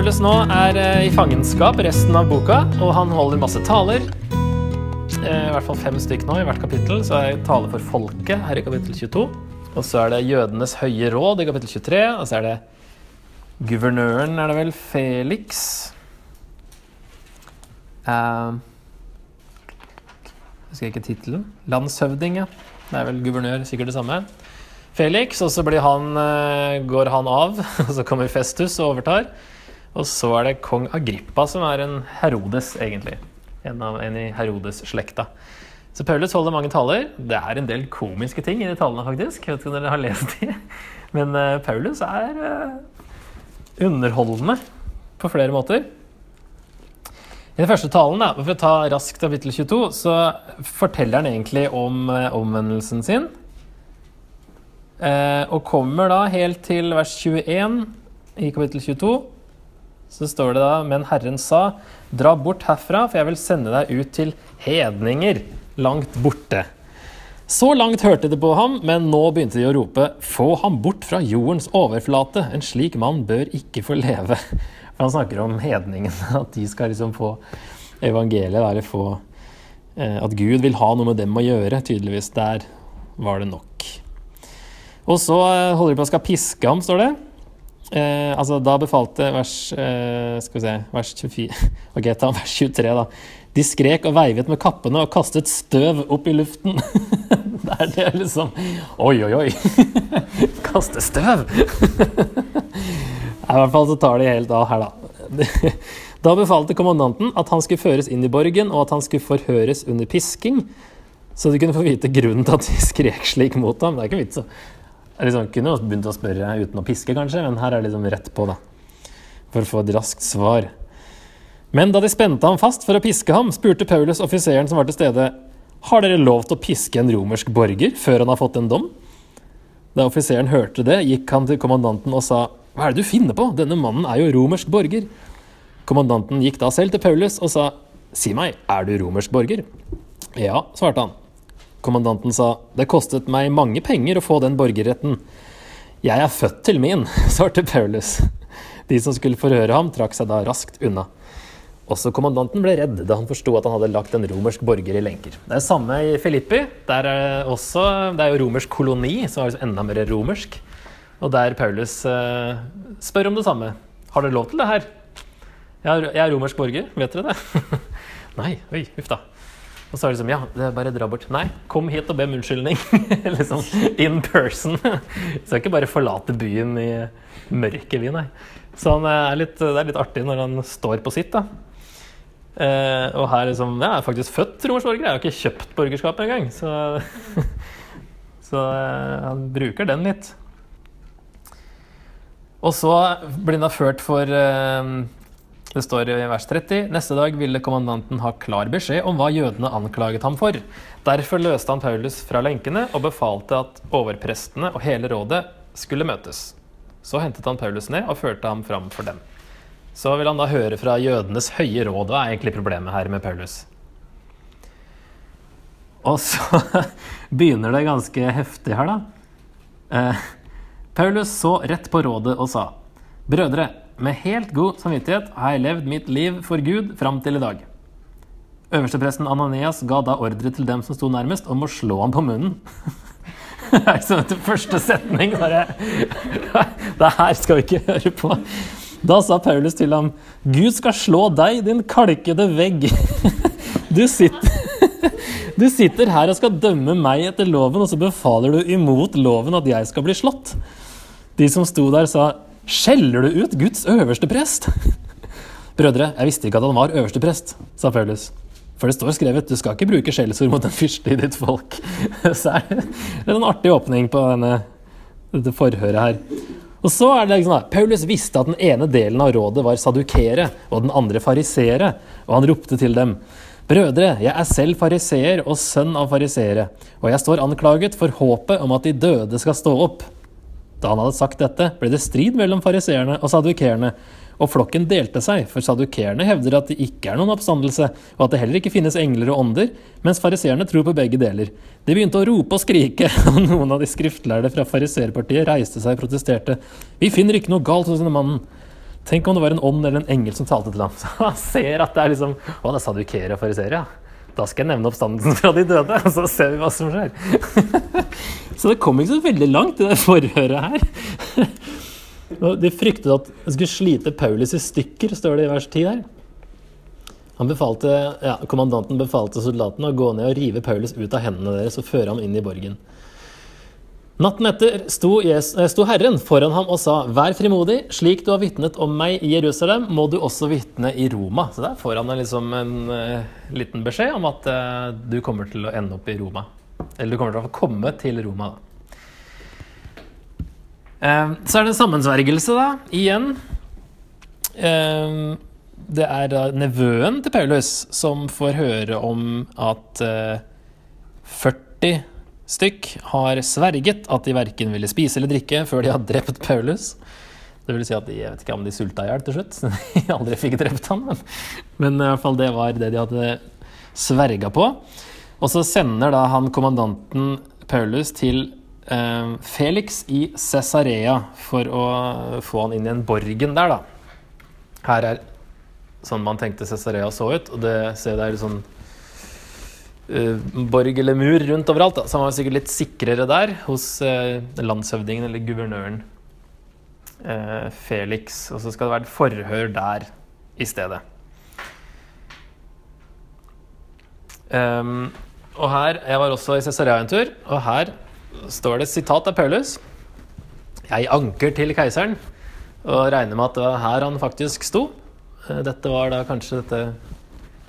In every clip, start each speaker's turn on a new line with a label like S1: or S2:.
S1: Paulus nå er eh, i fangenskap resten av boka, og han holder masse taler. Eh, I hvert fall fem stykk nå i hvert kapittel. Så er det tale for folket her i kapittel 22. Og så er det jødenes høye råd i kapittel 23. Og så er det guvernøren, er det vel, Felix. Uh, husker jeg ikke tittelen. Landshøvding, ja. Det er vel guvernør, sikkert det samme. Felix, og så han, eh, går han av, og så kommer Festus og overtar. Og så er det kong Agrippa, som er en Herodes, egentlig. En, av, en i Herodes-slekta. Så Paulus holder mange taler. Det er en del komiske ting i de talene, faktisk. Jeg vet ikke om dere har lest de. Men uh, Paulus er uh, underholdende på flere måter. I den første talen, da, for å ta raskt kapittel 22, så forteller han egentlig om uh, omvendelsen sin. og kommer da helt til vers 21 i kapittel 22 så står det da Men Herren sa, dra bort herfra, for jeg vil sende deg ut til hedninger langt borte. Så langt hørte de på ham, men nå begynte de å rope, få ham bort fra jordens overflate, en slik mann bør ikke få leve. For han snakker om hedningene, at de skal liksom få evangeliet, eller få eh, At Gud vil ha noe med dem å gjøre, tydeligvis. Der var det nok. Og så eh, holder de på å skal piske ham, står det. Eh, altså, da befalte vers eh, Skal vi se Vers 24 Ok, ta vers 23, da. De skrek og veivet med kappene og kastet støv opp i luften. det er det liksom Oi, oi, oi! Kaste støv! I hvert fall så tar de helt av her, da. Da befalte kommandanten at han skulle føres inn i borgen, og at han skulle forhøres under pisking, så de kunne få vite grunnen til at de skrek slik mot ham. Det er ikke vits å liksom, kunne jo begynt å spørre uten å piske, kanskje, men her er det liksom rett på, da. For å få et raskt svar. Men da de spente ham fast for å piske ham, spurte Paulus offiseren som var til stede, har dere lov til å piske en romersk borger før han har fått en dom? Da offiseren hørte det, gikk han til kommandanten og sa, hva er det du finner på, denne mannen er jo romersk borger. Kommandanten gikk da selv til Paulus og sa, si meg, er du romersk borger? Ja, svarte han. Kommandanten sa det kostet meg mange penger å få den borgerretten. Jeg er født til min, svarte Paulus. De som skulle forhøre ham, trakk seg da raskt unna. Også kommandanten ble redd da han forsto at han hadde lagt en romersk borger i lenker. Det er samme i Filippi. Der er også, det er jo romersk koloni, som er enda mer romersk. Og der Paulus eh, spør om det samme. Har dere lov til det her? Jeg er, er romersk borger, vet dere det? Nei, oi, huff da. Og så er det liksom Ja, det er bare dra bort. Nei, kom hit og be om unnskyldning. liksom in person. så ikke bare forlate byen i mørket, vi, nei. Så er litt, det er litt artig når han står på sitt, da. Eh, og her liksom Jeg er faktisk født romersborger, jeg har ikke kjøpt borgerskapet engang. Så, så eh, han bruker den litt. Og så blir han da ført for eh, det står i vers 30 neste dag ville kommandanten ha klar beskjed om hva jødene anklaget ham for. Derfor løste han Paulus fra lenkene og befalte at overprestene og hele rådet skulle møtes. Så hentet han Paulus ned og førte ham fram for dem. Så vil han da høre fra jødenes høye råd. Hva er egentlig problemet her med Paulus? Og så begynner det ganske heftig her, da. Eh, Paulus så rett på rådet og sa, Brødre, med helt god samvittighet har jeg levd mitt liv for Gud fram til i dag. Øverstepresten Ananias ga da ordre til dem som sto nærmest, om å slå ham på munnen. Det er liksom etter første setning bare Det her skal vi ikke høre på. Da sa Paulus til ham, Gud skal slå deg, din kalkede vegg. Du sitter, du sitter her og skal dømme meg etter loven, og så befaler du imot loven at jeg skal bli slått. De som sto der, sa Skjeller du ut Guds øverste prest? Brødre, jeg visste ikke at han var øverste prest, sa Paulus. For det står skrevet du skal ikke bruke skjellsord mot en fyrste i ditt folk. Så er det en artig åpning på denne, dette forhøret her. Og så er det liksom da, Paulus visste at den ene delen av rådet var sadukere, og den andre farisere, og han ropte til dem. Brødre, jeg er selv fariseer og sønn av fariseere, og jeg står anklaget for håpet om at de døde skal stå opp. Da han hadde sagt dette, ble det strid mellom fariseerne og sadukerene, og flokken delte seg, for sadukerene hevder at det ikke er noen oppstandelse, og at det heller ikke finnes engler og ånder, mens fariseerne tror på begge deler. De begynte å rope og skrike, og noen av de skriftlærde fra fariserpartiet reiste seg og protesterte. Vi finner ikke noe galt hos denne mannen. Tenk om det var en ånd eller en engel som talte til ham. Så han ser at det er liksom Å, det er sadukere og fariseere, ja. Da skal jeg nevne oppstandelsen fra de døde, og så ser vi hva som skjer. så det kom ikke så veldig langt, det forhøret her. De fryktet at de skulle slite Paulus i stykker, står det i vers 10 her. Befalte, ja, kommandanten befalte soldatene å gå ned og rive Paulus ut av hendene deres og føre ham inn i borgen. Natten etter eh, sto, Herren foran ham og sa, Vær frimodig, slik du har vitnet om meg i Jerusalem, må du også vitne i Roma. Så der får han liksom en uh, liten beskjed om at uh, du kommer til å ende opp i Roma. Eller du kommer til å komme til Roma, da. Uh, så er det en sammensvergelse, da, igjen. det er da nevøen til Paulus som får høre om at 40 stykk har sverget at de verken ville spise eller drikke før de har drept Paulus. Det vil si at de, jeg vet ikke om de sulta i hjel til slutt. De aldri fikk drept han, men, men, i hvert fall det var det de hadde sverga på. Og så sender da han kommandanten Paulus til eh, Felix i Cesarea for å få han inn i en borgen der, da. Her er sånn man tenkte Cesarea så ut, og det ser der sånn borg eller mur rundt overalt. Da. Så han var sikkert litt sikrere der hos uh, landshøvdingen eller guvernøren uh, Felix. Og så skal det være et forhør der i stedet. Um, og her, Jeg var også i Cesarea en tur, og her står det sitat av Paulus. Jeg anker til keiseren, og regner med at det var her han faktisk sto. Dette var da kanskje dette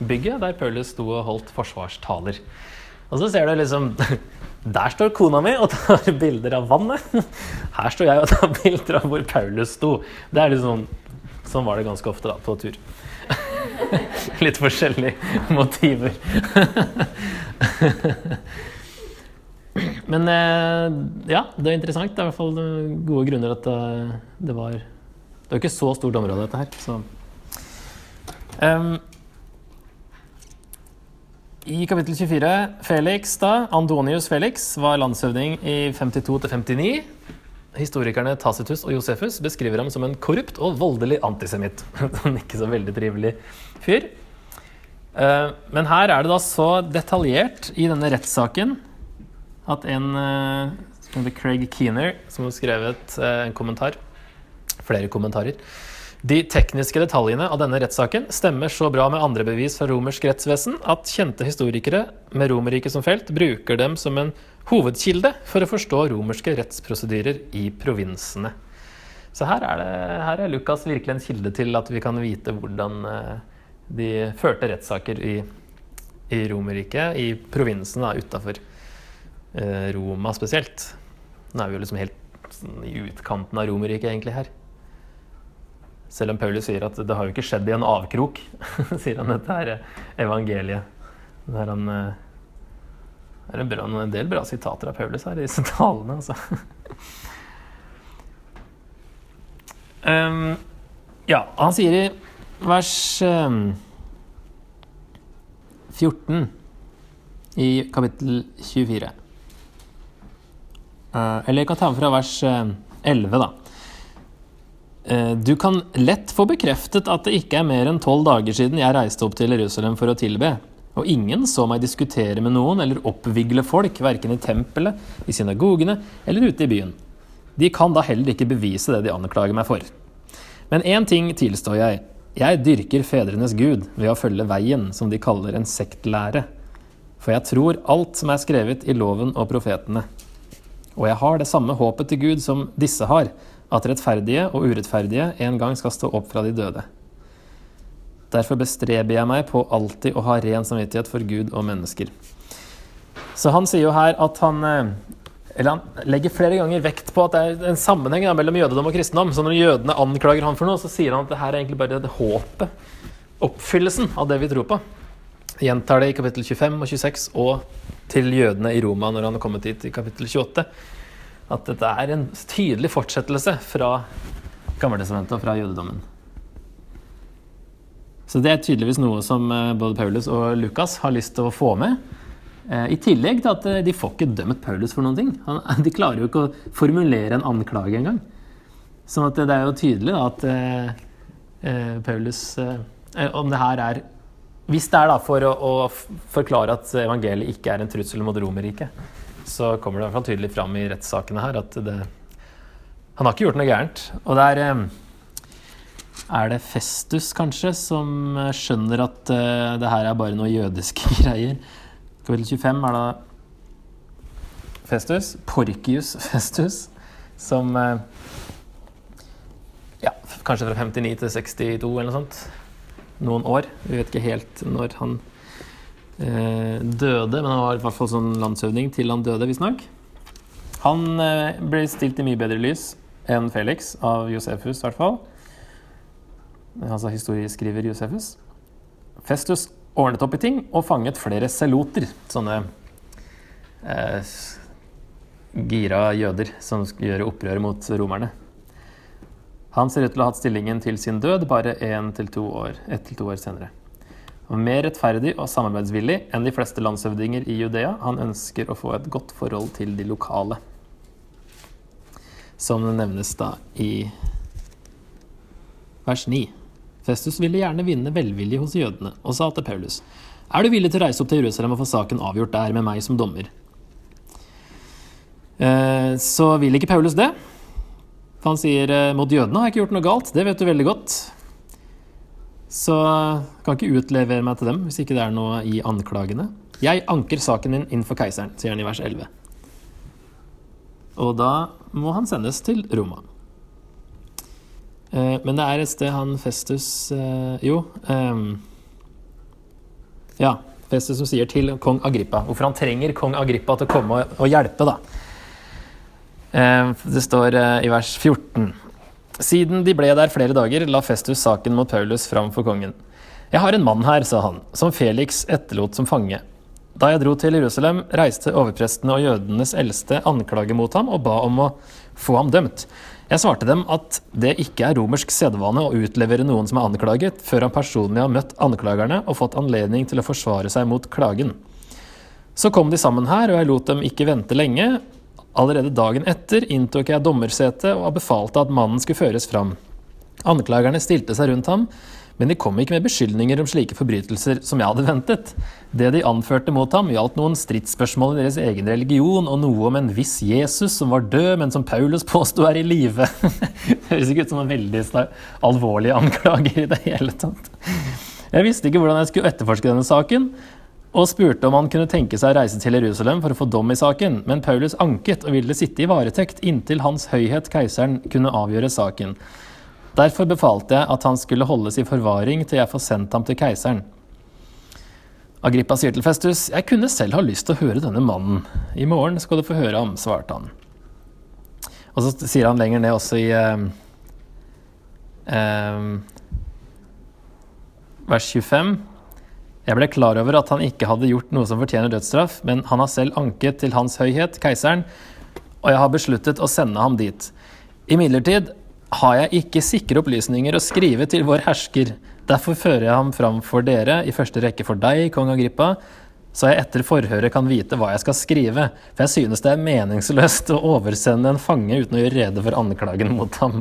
S1: bygget der Paulus sto og holdt forsvarstaler. Og så ser du liksom Der står kona mi og tar bilder av vannet. Her står jeg og tar bilder av hvor Paulus sto. Det er liksom Sånn var det ganske ofte da, på tur. Litt forskjellige motiver. Men eh, ja, det er interessant. Det er i hvert fall gode grunner at eh, det var Det er jo ikke så stort område, dette her. Så um, i kapittel 24, Felix da, Antonius Felix var landshøvding i 52 59. Historikerne Tacitus og Josefus beskriver ham som en korrupt og voldelig antisemitt. En ikke så veldig trivelig fyr. Eh, men her er det da så detaljert i denne rettssaken at en eh, som heter Craig Keener, som har skrevet eh, en kommentar, flere kommentarer, de tekniske detaljene av denne rettssaken stemmer så bra med andre bevis fra romersk rettsvesen at kjente historikere med Romerriket som felt bruker dem som en hovedkilde for å forstå romerske rettsprosedyrer i provinsene. Så her er, det, her er Lukas virkelig en kilde til at vi kan vite hvordan eh, de førte rettssaker i, i Romerriket, i provinsen utafor eh, Roma spesielt. Nå er vi jo liksom helt i utkanten av Romerriket egentlig her. Selv om Paulus sier at det har jo ikke skjedd i en avkrok, sier han dette her evangeliet. Der han eh, Det er en, bra, en, del bra sitater av Paulus her i disse talene, altså. um, ja, han sier i vers um, ehm, 14 i kapittel 24 uh, eh, Eller jeg kan ta med fra vers 11, eh, da. Eh, du kan lett få bekreftet at det ikke er mer enn tolv dager siden jeg reiste opp til Jerusalem for å tilbe. Og ingen så meg diskutere med noen eller oppvigle folk, verken i tempelet, i synagogene eller ute i byen. De kan da heller ikke bevise det de anklager meg for. Men én ting tilstår jeg. Jeg dyrker fedrenes gud ved å følge veien, som de kaller en sektlære. For jeg tror alt som er skrevet i loven og profetene. Og jeg har det samme håpet til Gud som disse har, at rettferdige og urettferdige en gang skal stå opp fra de døde. Derfor bestreber jeg meg på alltid å ha ren samvittighet for Gud og mennesker. Så han sier jo her at han eh, eller han legger flere ganger vekt på at det er en sammenheng mellom jødedom og kristendom. Så når jødene anklager han for noe, så sier han at det her er egentlig bare det håpet. Oppfyllelsen av det vi tror på. Gjentar det i kapittel 25 og 26 og til jødene i Roma når han har kommet dit i kapittel 28 at dette er en tydelig fortsettelse fra Gammeltestamentet og fra jødedommen. Så det er tydeligvis noe som eh, både Paulus og Lukas har lyst til å få med. Eh, I tillegg til at eh, de får ikke dømt Paulus for noen ting. De klarer jo ikke å formulere en anklage engang. Sånn at det er jo tydelig at Paulus Om det her er Hvis det er da for å, å forklare at evangeliet ikke er en trussel mot Romerriket, så kommer det i hvert fall tydelig fram i rettssakene her at det Han har ikke gjort noe gærent. Og det er eh, er det Festus, kanskje, som eh, skjønner at eh, det her er bare noe jødiske greier? Kapittel 25 er da Festus, Porcius Festus, som Ja, kanskje fra 59 til 62 eller noe sånt. Noen år. Vi vet ikke helt når han døde, men han var i hvert fall sånn landshøvding til han døde, visstnok. Han eh, ble stilt i mye bedre lys enn Felix, av Josefus i hvert fall altså historieskriver Josefus. Festus ordnet opp i ting og fanget flere seloter, sånne eh, gira jøder som skulle gjøre opprør mot romerne. Han ser ut til å ha hatt stillingen til sin død bare én til to år, ett til to år senere. Var mer rettferdig og samarbeidsvillig enn de fleste landshøvdinger i Judea. Han ønsker å få et godt forhold til de lokale. Som det nevnes da i vers 9. Festus ville gjerne vinne velvilje hos jødene, og sa til Paulus.: Er du villig til å reise opp til Jerusalem og få saken avgjort der med meg som dommer? Eh, så vil ikke Paulus det. For han sier eh, mot jødene har jeg ikke gjort noe galt, det vet du veldig godt. Så jeg kan ikke utlevere meg til dem hvis ikke det er noe i anklagene. Jeg anker saken min inn for keiseren, sier han i vers 11. Og da må han sendes til Roma. Eh, Men det er et sted han Festus eh, Jo. ehm, ja, Festus som sier til kong Agrippa hvorfor han trenger kong Agrippa til å komme og, og hjelpe, da. Eh, Det står eh, i vers 14. Siden de ble der flere dager, la Festus saken mot Paulus fram for kongen. Jeg har en mann her, sa han, som Felix etterlot som fange. Da jeg dro til Jerusalem, reiste overprestene og jødenes eldste anklage mot ham og ba om å få ham dømt. Jeg svarte dem at det ikke er romersk sedvane å utlevere noen som er anklaget, før han personlig har møtt anklagerne og fått anledning til å forsvare seg mot klagen. Så kom de sammen her, og jeg lot dem ikke vente lenge. Allerede dagen etter inntok jeg dommersetet og befalte at mannen skulle føres fram. Anklagerne stilte seg rundt ham, men de kom ikke med beskyldninger om slike forbrytelser som jeg hadde ventet. Det de anførte mot ham, gjaldt noen stridsspørsmål i deres egen religion, og noe om en viss Jesus som var død, men som Paulus påsto er i live. Det høres ikke ut som en veldig alvorlige alvorlig anklager i det hele tatt. Jeg visste ikke hvordan jeg skulle etterforske denne saken, og spurte om han kunne tenke seg å reise til Jerusalem for å få dom i saken, men Paulus anket og ville sitte i varetekt inntil Hans høyhet keiseren kunne avgjøre saken. Derfor befalte jeg at han skulle holdes i forvaring til jeg får sendt ham til keiseren. Agrippa sier til Festus, jeg kunne selv ha lyst til å høre denne mannen. I morgen skal du få høre ham, svarte han. Og så sier han lenger ned også i eh, eh, vers 25. Jeg ble klar over at han ikke hadde gjort noe som fortjener dødsstraff, men han har selv anket til Hans høyhet, keiseren, og jeg har besluttet å sende ham dit. Imidlertid har jeg ikke sikre opplysninger å skrive til vår hersker. Derfor fører jeg ham fram for dere, i første rekke for deg, kong Agrippa, så jeg etter forhøret kan vite hva jeg skal skrive, for jeg synes det er meningsløst å oversende en fange uten å gjøre rede for anklagen mot ham.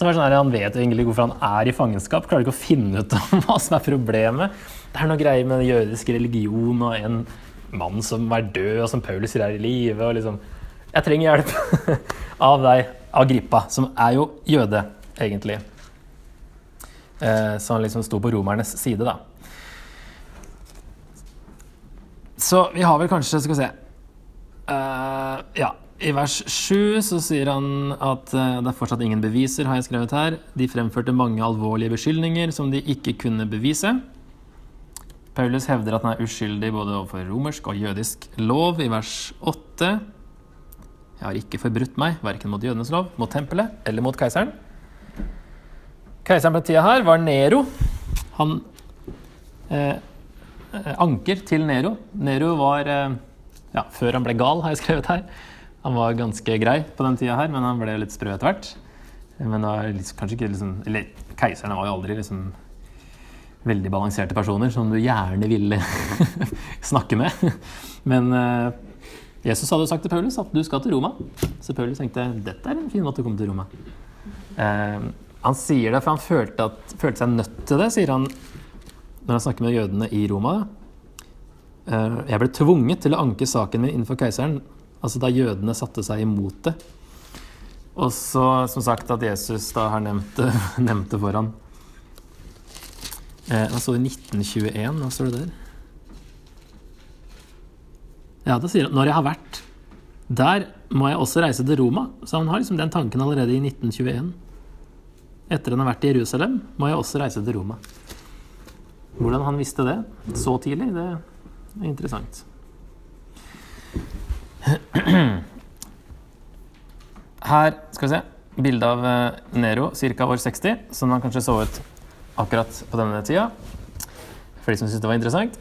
S1: Det er sånn her, Han vet egentlig hvorfor han er i fangenskap, klarer ikke å finne ut om hva som er problemet. Det er noe greier med den jødiske religion og en mann som er død, og som Paulus sier er i live. liksom, Jeg trenger hjelp av deg, Agrippa, som er jo jøde, egentlig. Eh, så han liksom sto på romernes side, da. Så vi har vel kanskje Skal vi se uh, Ja. I vers 7 så sier han at eh, det er fortsatt ingen beviser, har jeg skrevet her. De fremførte mange alvorlige beskyldninger som de ikke kunne bevise. Paulus hevder at han er uskyldig både overfor romersk og jødisk lov, i vers 8. Jeg har ikke forbrutt meg, verken mot jødenes lov, mot tempelet eller mot keiseren. Keiseren på tida her var Nero. Han eh, eh, anker til Nero. Nero var eh, ja, Før han ble gal, har jeg skrevet her. Han var ganske grei på den tida her, men han ble litt sprø etter hvert. Men var liksom, kanskje ikke liksom Eller keiserne var jo aldri liksom veldig balanserte personer som du gjerne ville snakke med. Men uh, Jesus hadde jo sagt til Paulus at du skal til Roma. Så Paulus tenkte dette er en fin måte å komme til Roma. Uh, Han sier det, for han følte, at, følte seg nødt til det, sier han når han snakker med jødene i Roma. Uh, Jeg ble tvunget til å anke saken min innenfor keiseren, altså da jødene satte seg imot det. Og så, som sagt, at Jesus da har nevnt det, nevnt det for ham. Eh, Hva står det i 1921? Hva står det der? Ja, da sier han når jeg har vært der, må jeg også reise til Roma. Så han har liksom den tanken allerede i 1921. Etter han har vært i Jerusalem, må jeg også reise til Roma. Hvordan han visste det så tidlig, det er interessant. Her skal vi se bilde av eh, Nero ca. år 60, som han kanskje så ut akkurat på denne tida. For de som syntes det var interessant.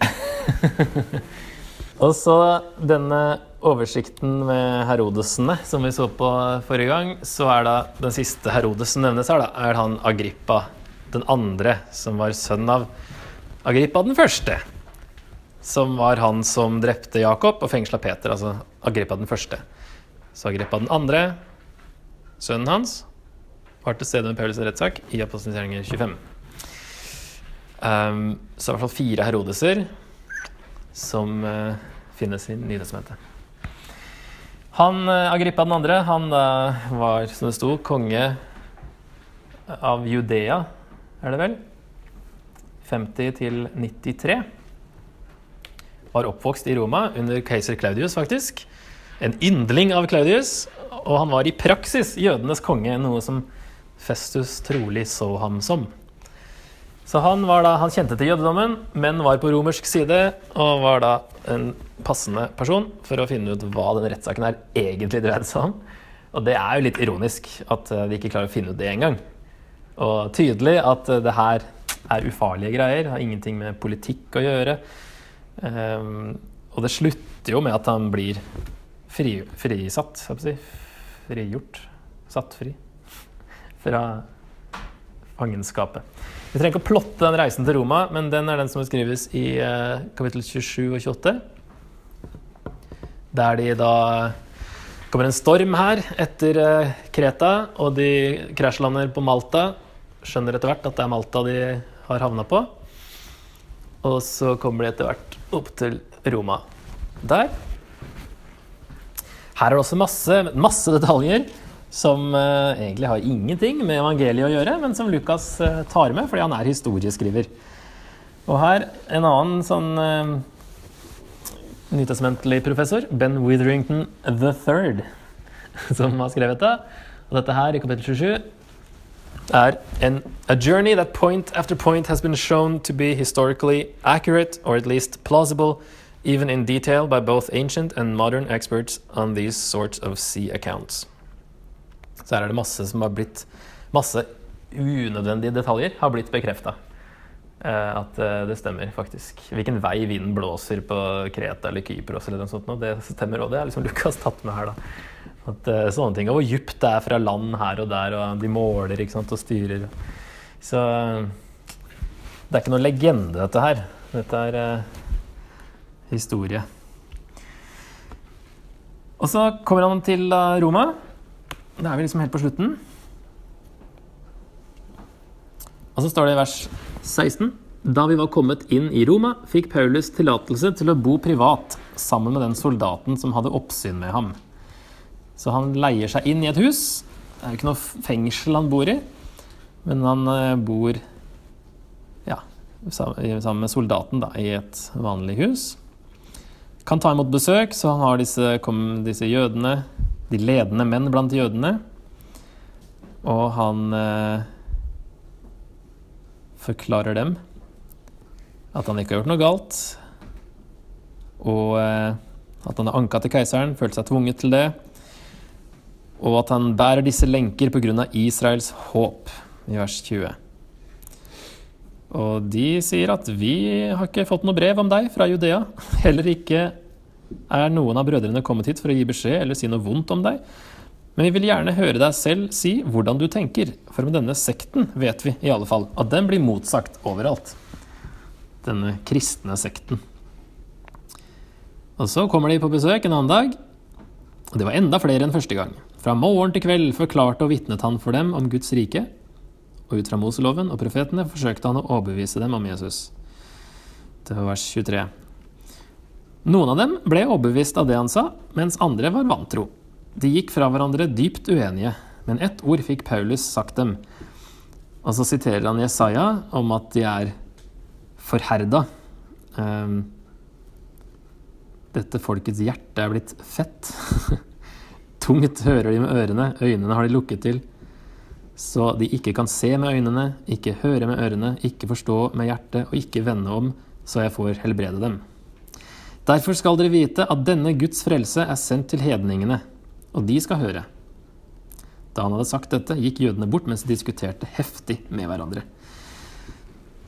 S1: Og så denne oversikten med Herodesene som vi så på forrige gang, så er da den siste Herodes som nevnes her, da, er han Agrippa den andre, som var sønn av Agrippa den første. Som var han som drepte Jakob og fengsla Peter, altså Agrippa den første. Så Agrippa den andre, sønnen hans, var til stede med Paulus' rettssak i Apostelgjerninger 25. Um, så i hvert fall fire Herodeser som uh, finnes i Nytestamentet. Han, uh, Agrippa den andre, han uh, var, som det sto, konge av Judea, er det vel? 50 til 93. Var oppvokst i Roma under keiser Claudius, faktisk. En yndling av Claudius. Og han var i praksis jødenes konge, noe som Festus trolig så ham som. Så han, var da, han kjente til jødedommen, men var på romersk side, og var da en passende person for å finne ut hva den rettssaken her egentlig dreide seg om. Og det er jo litt ironisk at vi de ikke klarer å finne ut det engang. Og tydelig at eh, det her er ufarlige greier, har ingenting med politikk å gjøre. Um, og det slutter jo med at han blir fri, frisatt, jeg si. Frigjort. Satt fri. Fra fangenskapet. Vi trenger ikke å plotte den reisen til Roma, men den er den som beskrives i eh, kapittel 27 og 28. Der de da kommer en storm her etter eh, Kreta, og de krasjlander på Malta. Skjønner etter hvert at det er Malta de har havna på. Og så kommer de etter hvert opp til Roma. Der. Her er det også masse, masse detaljer som uh, egentlig har ingenting med evangeliet å gjøre, men som Lukas uh, tar med fordi han er historieskriver. Og her en annen sånn uh, nytestamentlig professor, Ben Witherington III, som har skrevet det. Og dette her i kapittel 27 er en A journey that point after point has been shown to be historically accurate, or at least plausible, even in detail by both ancient and modern experts on these sorts of sea accounts. Så her er det masse som har blitt Masse unødvendige detaljer har blitt bekrefta. Eh, at eh, det stemmer, faktisk. Hvilken vei vinden blåser på Kreta eller Kypros, eller noe sånt, det stemmer òg. Det er liksom Lukas tatt med her, da. At, uh, sånne ting. Og hvor dypt det er fra land her og der, og de måler ikke sant, og styrer. Så det er ikke noen legende, dette her. Dette er uh, historie. Og så kommer han til Roma. Da er vi liksom helt på slutten. Og så står det i vers 16. Da vi var kommet inn i Roma, fikk Paulus tillatelse til å bo privat sammen med den soldaten som hadde oppsyn med ham. Så han leier seg inn i et hus. Det er ikke noe fengsel han bor i, men han eh, bor ja, sammen med soldaten da, i et vanlig hus. Kan ta imot besøk, så han har disse, disse jødene de ledende menn blant jødene. Og han eh, forklarer dem at han ikke har gjort noe galt, og eh, at han har anka til keiseren, følt seg tvunget til det, og at han bærer disse lenker pga. Israels håp, i vers 20. Og de sier at vi har ikke fått noe brev om deg fra Judea, heller ikke er noen av brødrene kommet hit for å gi beskjed eller si noe vondt om deg? Men vi vil gjerne høre deg selv si hvordan du tenker, for med denne sekten vet vi i alle fall at den blir motsagt overalt. Denne kristne sekten. Og så kommer de på besøk en annen dag, og det var enda flere enn første gang. Fra morgen til kveld forklarte og vitnet han for dem om Guds rike, og ut fra Moseloven og profetene forsøkte han å overbevise dem om Jesus. Det var vers 23. Noen av dem ble overbevist av det han sa, mens andre var vantro. De gikk fra hverandre dypt uenige, men ett ord fikk Paulus sagt dem. Og så siterer han Jesaja om at de er forherda. Um, dette folkets hjerte er blitt fett. Tungt hører de med ørene, øynene har de lukket til, så de ikke kan se med øynene, ikke høre med ørene, ikke forstå med hjertet og ikke vende om, så jeg får helbrede dem. Derfor skal dere vite at denne Guds frelse er sendt til hedningene, og de skal høre. Da han hadde sagt dette, gikk jødene bort mens de diskuterte heftig med hverandre.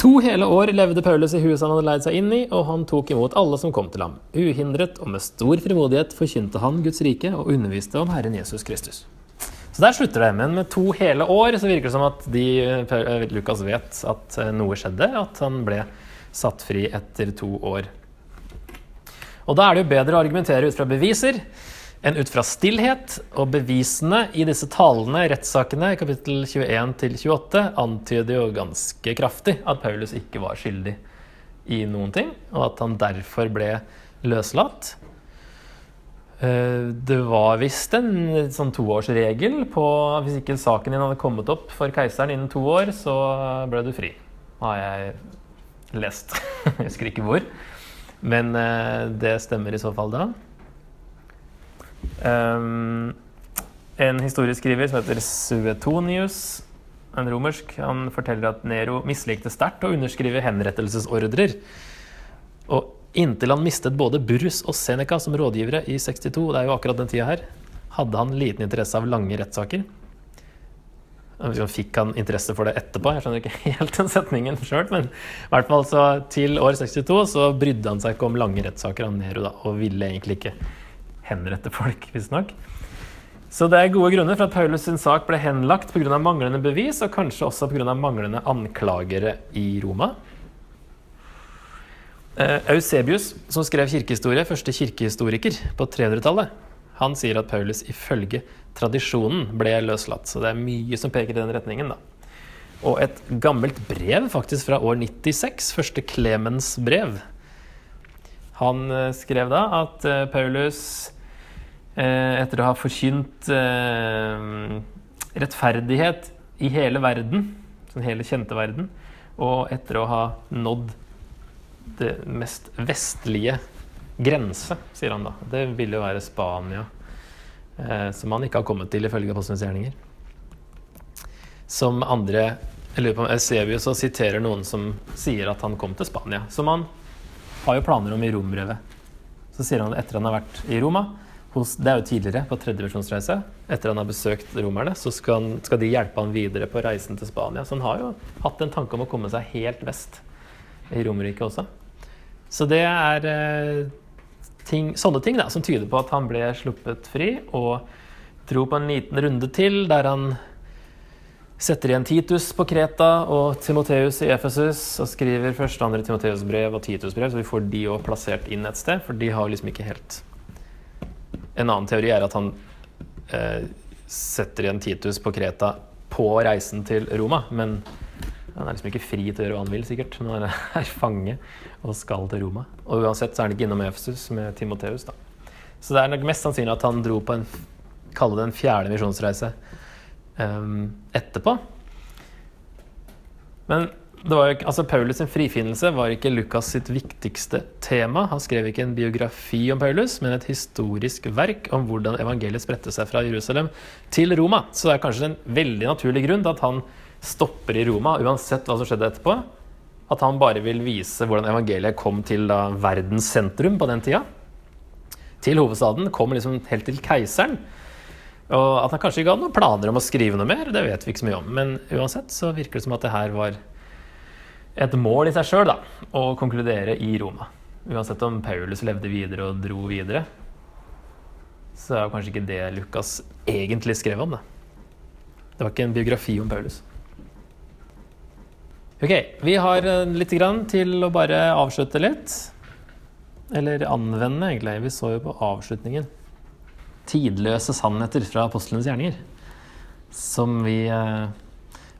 S1: To hele år levde Paulus i huset han hadde leid seg inn i, og han tok imot alle som kom til ham. Uhindret og med stor frimodighet forkynte han Guds rike og underviste om Herren Jesus Kristus. Så der slutter det. Men med to hele år så virker det som at de, eh, Lukas vet at eh, noe skjedde, at han ble satt fri etter to år. Og da er det jo bedre å argumentere ut fra beviser enn ut fra stillhet, og bevisene i disse talene, rettssakene, kapittel 21 til 28, antyder jo ganske kraftig at Paulus ikke var skyldig i noen ting, og at han derfor ble løslatt. Eh, det var visst en sånn toårsregel på hvis ikke saken din hadde kommet opp for keiseren innen to år, så ble du fri. Har jeg lest. Jeg husker ikke hvor. Men eh, det stemmer i så fall da. Um, en historieskriver som heter Suetonius, en romersk, han forteller at Nero mislikte sterkt å underskrive henrettelsesordrer. Og inntil han mistet både Burrus og Seneca som rådgivere i 62, det er jo akkurat den tida her, hadde han liten interesse av lange rettssaker. Fikk han interesse for det etterpå? Jeg skjønner ikke helt den setningen sjøl. Men i hvert fall til år 62 så brydde han seg ikke om lange rettssaker av Nero da, og ville egentlig ikke henrette folk, visstnok. Så det er gode grunner for at Paulus sin sak ble henlagt pga. manglende bevis, og kanskje også pga. manglende anklagere i Roma. Eh, Eusebius, som skrev kirkehistorie, første kirkehistoriker på 300-tallet, han sier at Paulus ifølge tradisjonen ble løslatt. Så det er mye som peker i den retningen. da. Og et gammelt brev faktisk fra år 96, første Clemens brev. Han eh, skrev da at eh, Paulus Eh, etter å ha forkynt rettferdighet i hele verden, den hele kjente verden, og etter å ha nådd det mest vestlige grense, sier han da. Det ville jo være Spania, som han ikke har kommet til ifølge Apostlenes gjerninger. Som andre Jeg lurer på om Eusebius siterer noen som sier at han kom til Spania. Som han har jo planer om i Rombrevet. Så sier han at etter han har vært i Roma, hos, det er jo tidligere, på tredje versjonsreise. Etter han har besøkt romerne, så skal, han, skal, de hjelpe han videre på reisen til Spania. Så han har jo hatt en tanke om å komme seg helt vest i Romerriket også. Så det er eh, ting, sånne ting da, som tyder på at han ble sluppet fri, og dro på en liten runde til der han setter igjen Titus på Kreta og Timoteus i Efesus og skriver første og andre Timoteus brev og Titus brev, så vi får de òg plassert inn et sted, for de har liksom ikke helt en annen teori er at han eh, setter igjen Titus på Kreta på reisen til Roma. Men han er liksom ikke fri til å gjøre hva han vil, sikkert. Når han er fange og skal til Roma. Og uansett så er han ikke innom Efesus med Timoteus. da. Så det er nok mest sannsynlig at han dro på en kalle det en fjerde misjonsreise etterpå. Men var, altså Paulus' sin frifinnelse var ikke Lukas sitt viktigste tema. Han skrev ikke en biografi om Paulus, men et historisk verk om hvordan evangeliet spredte seg fra Jerusalem til Roma. Så det er kanskje en veldig naturlig grunn til at han stopper i Roma, uansett hva som skjedde etterpå. At han bare vil vise hvordan evangeliet kom til da, verdens sentrum på den tida. Til hovedstaden. Kom liksom helt til keiseren. Og at han kanskje ikke hadde noen planer om å skrive noe mer, det vet vi ikke så mye om. Men uansett så virker det som at det her var et mål i seg sjøl å konkludere i Roma. Uansett om Paulus levde videre og dro videre, så er det kanskje ikke det Lukas egentlig skrev om. Det Det var ikke en biografi om Paulus. Ok, vi har eh, litt grann til å bare avslutte litt. Eller anvende, egentlig. Vi så jo på avslutningen. Tidløse sannheter fra apostlenes gjerninger. Som vi eh,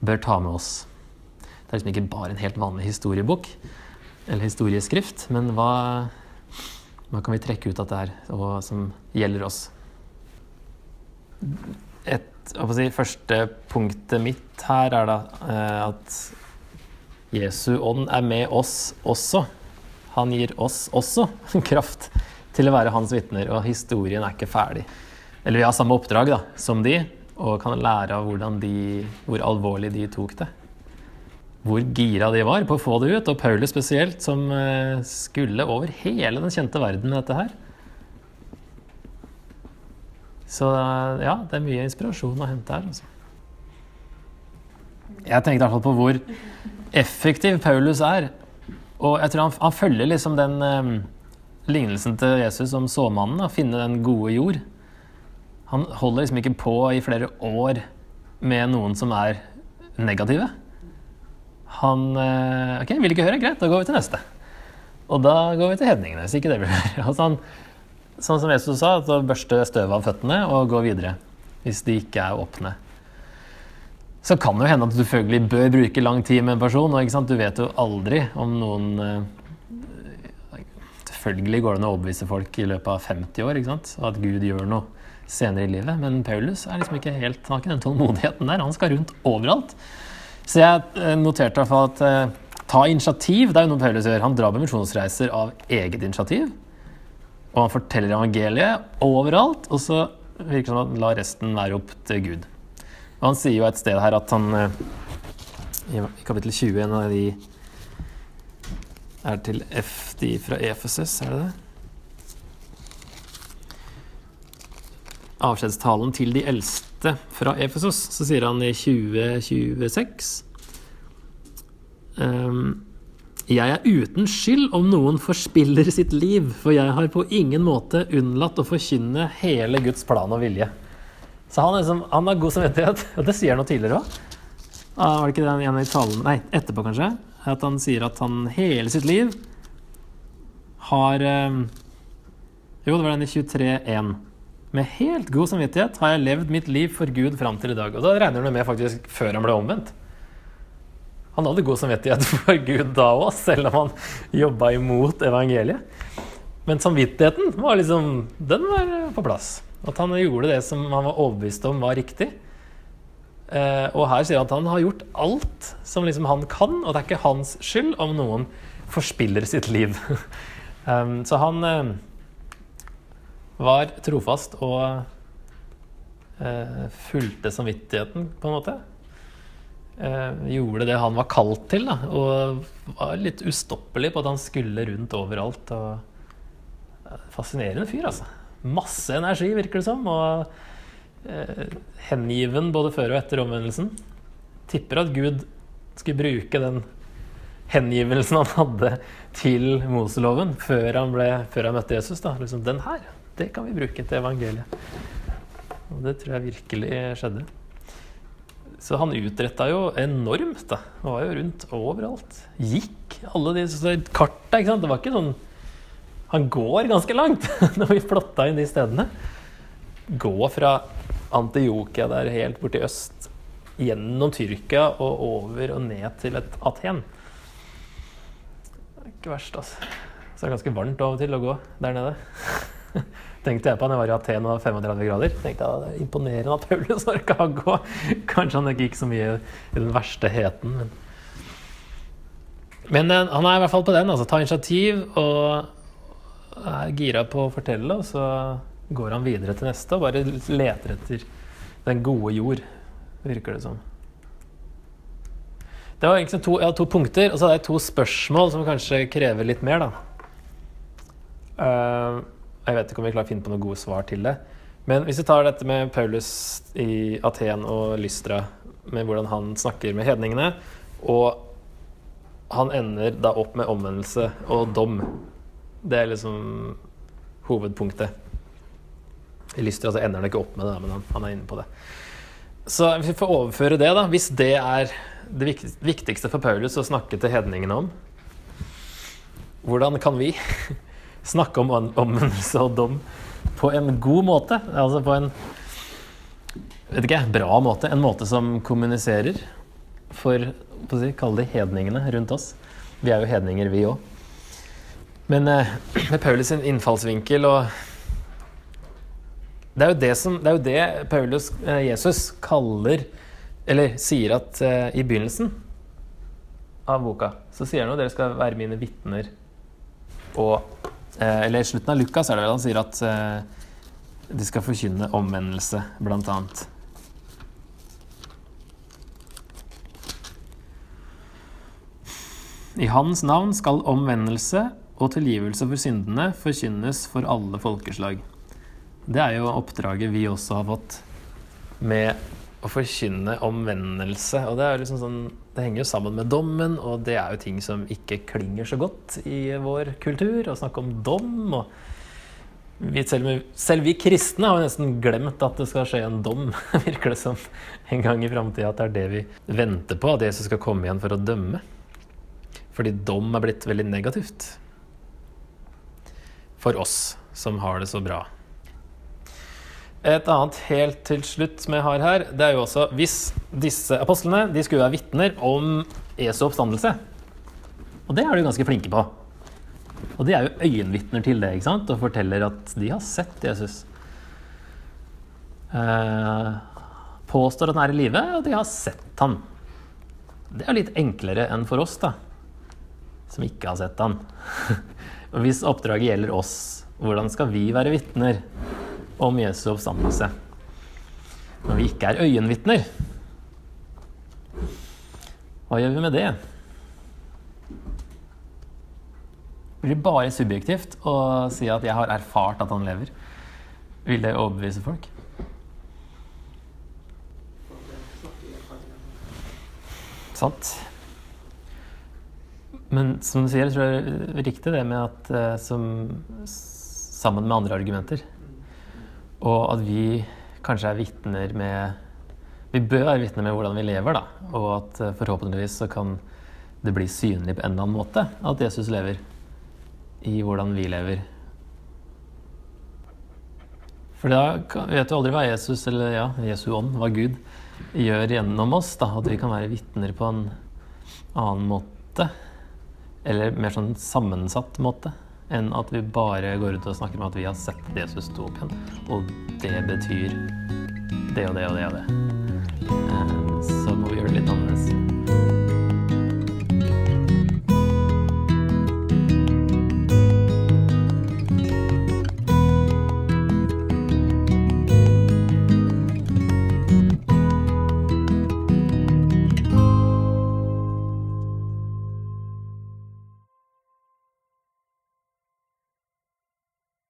S1: bør ta med oss. Det er liksom ikke bare en helt vanlig historiebok eller historieskrift, men hva, hva kan vi trekke ut av det her, og som gjelder oss? Et, si, første punktet mitt her er da eh, at Jesu ånd er med oss også. Han gir oss også kraft til å være hans vitner, og historien er ikke ferdig. Eller vi har samme oppdrag da, som de, og kan lære av de, hvor alvorlig de tok det. Hvor gira de var på å få det ut, og Paulus spesielt, som eh, skulle over hele den kjente verden med dette her. Så ja, det er mye inspirasjon å hente her. Altså. Jeg tenkte i hvert fall på hvor effektiv Paulus er. Og jeg tror han, han følger liksom den um, lignelsen til Jesus om såmannen, å finne den gode jord. Han holder liksom ikke på i flere år med noen som er negative. Han uh, OK, vil ikke høre? Greit, da går vi til neste. Og da går vi til hedningene, hvis ikke det blir. Altså han, sånn som Jesus sa, at børste støvet av føttene og gå videre. Hvis de ikke er åpne. Så kan det jo hende at du selvfølgelig bør bruke lang tid med en person. og Du vet jo aldri om noen eh, Selvfølgelig går det an å overbevise folk i løpet av 50 år ikke sant? at Gud gjør noe senere i livet. Men Paulus er liksom ikke helt, han har ikke den tålmodigheten der. Han skal rundt overalt. Så jeg eh, noterte i hvert fall at eh, ta initiativ. Det er jo noe Paulus gjør. Han drar på misjonsreiser av eget initiativ. Og han forteller evangeliet overalt, og så virker det som at han lar resten være opp til Gud. Og han sier jo et sted her at han eh, I kapittel 20, en av de er til F, de fra Efeses, er det det? Avskjedstalen til de eldste fra Efesos, så sier han i 2026 um, jeg er uten skyld om noen forspiller sitt liv, for jeg har på ingen måte unnlatt å forkynne hele Guds plan og vilje. Så han, liksom, han har god samvittighet, og det sier han noe tidligere òg. Ah, var det ikke den ene i talen Nei, etterpå, kanskje. At han sier at han hele sitt liv har um, Jo, det var den i 23.1. Med helt god samvittighet har jeg levd mitt liv for Gud fram til i dag. Og da regner du med faktisk før han ble omvendt. Han hadde god samvittighet for Gud da òg, selv om han jobba imot evangeliet. Men samvittigheten var liksom Den var på plass. At han gjorde det som han var overbevist om var riktig. Eh, og her sier han at han har gjort alt som liksom han kan, og det er ikke hans skyld om noen forspiller sitt liv. um, så han eh, var trofast og eh, fulgte samvittigheten, på en måte gjorde det han var kalt til, da, og var litt ustoppelig på at han skulle rundt overalt. og Fascinerende fyr, altså. Masse energi, virker det som. Og hengiven både før og etter omvendelsen. Tipper at Gud skulle bruke den hengivelsen han hadde til Moseloven før han, ble, før han møtte Jesus. Da. Liksom, den her, det kan vi bruke til evangeliet. Og det tror jeg virkelig skjedde. Så han utretta jo enormt. da. Han var jo rundt overalt. Gikk alle de karta. ikke sant? Det var ikke sånn Han går ganske langt når vi plotta inn de stedene. Gå fra Antiokia der helt borti øst, gjennom Tyrkia og over og ned til et Aten. Det er ikke verst, altså. Så det er ganske varmt av og til å gå der nede. tenkte jeg på da jeg var i Aten og 35 grader. tenkte jeg, det er Imponerende at Paulus orka å gå. Kanskje han ikke gikk så mye i den verste heten. Men, men eh, han er i hvert fall på den. altså Ta initiativ og er gira på å fortelle. Og så går han videre til neste og bare leter etter den gode jord, virker det som. Det var egentlig to, to punkter, og så hadde jeg to spørsmål som kanskje krever litt mer. da. Uh, jeg vet ikke om vi klarer å finne på noen gode svar til det. Men hvis vi tar dette med Paulus i Aten og Lystra, med hvordan han snakker med hedningene, og han ender da opp med omvendelse og dom. Det er liksom hovedpunktet. I Lystra så ender han ikke opp med det, men han, er inne på det. Så vi får overføre det, da, hvis det er det viktigste for Paulus å snakke til hedningene om, hvordan kan vi snakke om omvendelse og dom på en god måte. Altså på en vet ikke, bra måte. En måte som kommuniserer. for å si, kalle de hedningene rundt oss. Vi er jo hedninger, vi òg. Men eh, med Paulus sin innfallsvinkel og det er, jo det, som, det jo det Paulus, eh, Jesus kaller Eller sier at eh, i begynnelsen av boka så sier han jo dere skal være mine vitner. Og eh, Eller i slutten av Lukas er det vel han sier at eh, de skal forkynne omvendelse, blant annet. I hans navn skal omvendelse og tilgivelse for syndene forkynnes for alle folkeslag. Det er jo oppdraget vi også har fått med å forkynne omvendelse. Og det, liksom sånn, det henger jo sammen med dommen, og det er jo ting som ikke klinger så godt i vår kultur. Å snakke om dom. og vi, selv, selv, vi kristne har jo nesten glemt at det skal skje en dom. Virker det som en gang i framtida at det er det vi venter på, at Jesus skal komme igjen for å dømme. Fordi dom er blitt veldig negativt for oss som har det så bra. Et annet helt til slutt som jeg har her, det er jo også hvis disse apostlene de skulle være vitner om Jesu oppstandelse. Og det er de ganske flinke på. Og de er jo øyenvitner til det ikke sant? og forteller at de har sett Jesus. Eh, påstår at han er i live, og de har sett han. Det er litt enklere enn for oss, da som ikke har sett han. Og hvis oppdraget gjelder oss, hvordan skal vi være vitner om Jesu oppstandelse når vi ikke er øyenvitner? Hva gjør vi med det? Blir det bare subjektivt å si at 'jeg har erfart at han lever'? Vil det overbevise folk? Sant. Men som du sier, jeg tror det er riktig det med at uh, som, sammen med andre argumenter. Og at vi kanskje er vitner med Vi bør være vitner med hvordan vi lever, da. Og at uh, forhåpentligvis så kan det bli synlig på en eller annen måte at Jesus lever i hvordan vi lever. For da vet du aldri hva Jesus, eller ja, Jesu ånd, hva Gud gjør gjennom oss. da, At vi kan være vitner på en annen måte eller mer sånn sammensatt måte enn at vi bare går ut og snakker om at vi har sett Jesus stå opp igjen. Og det betyr det og det og det og det.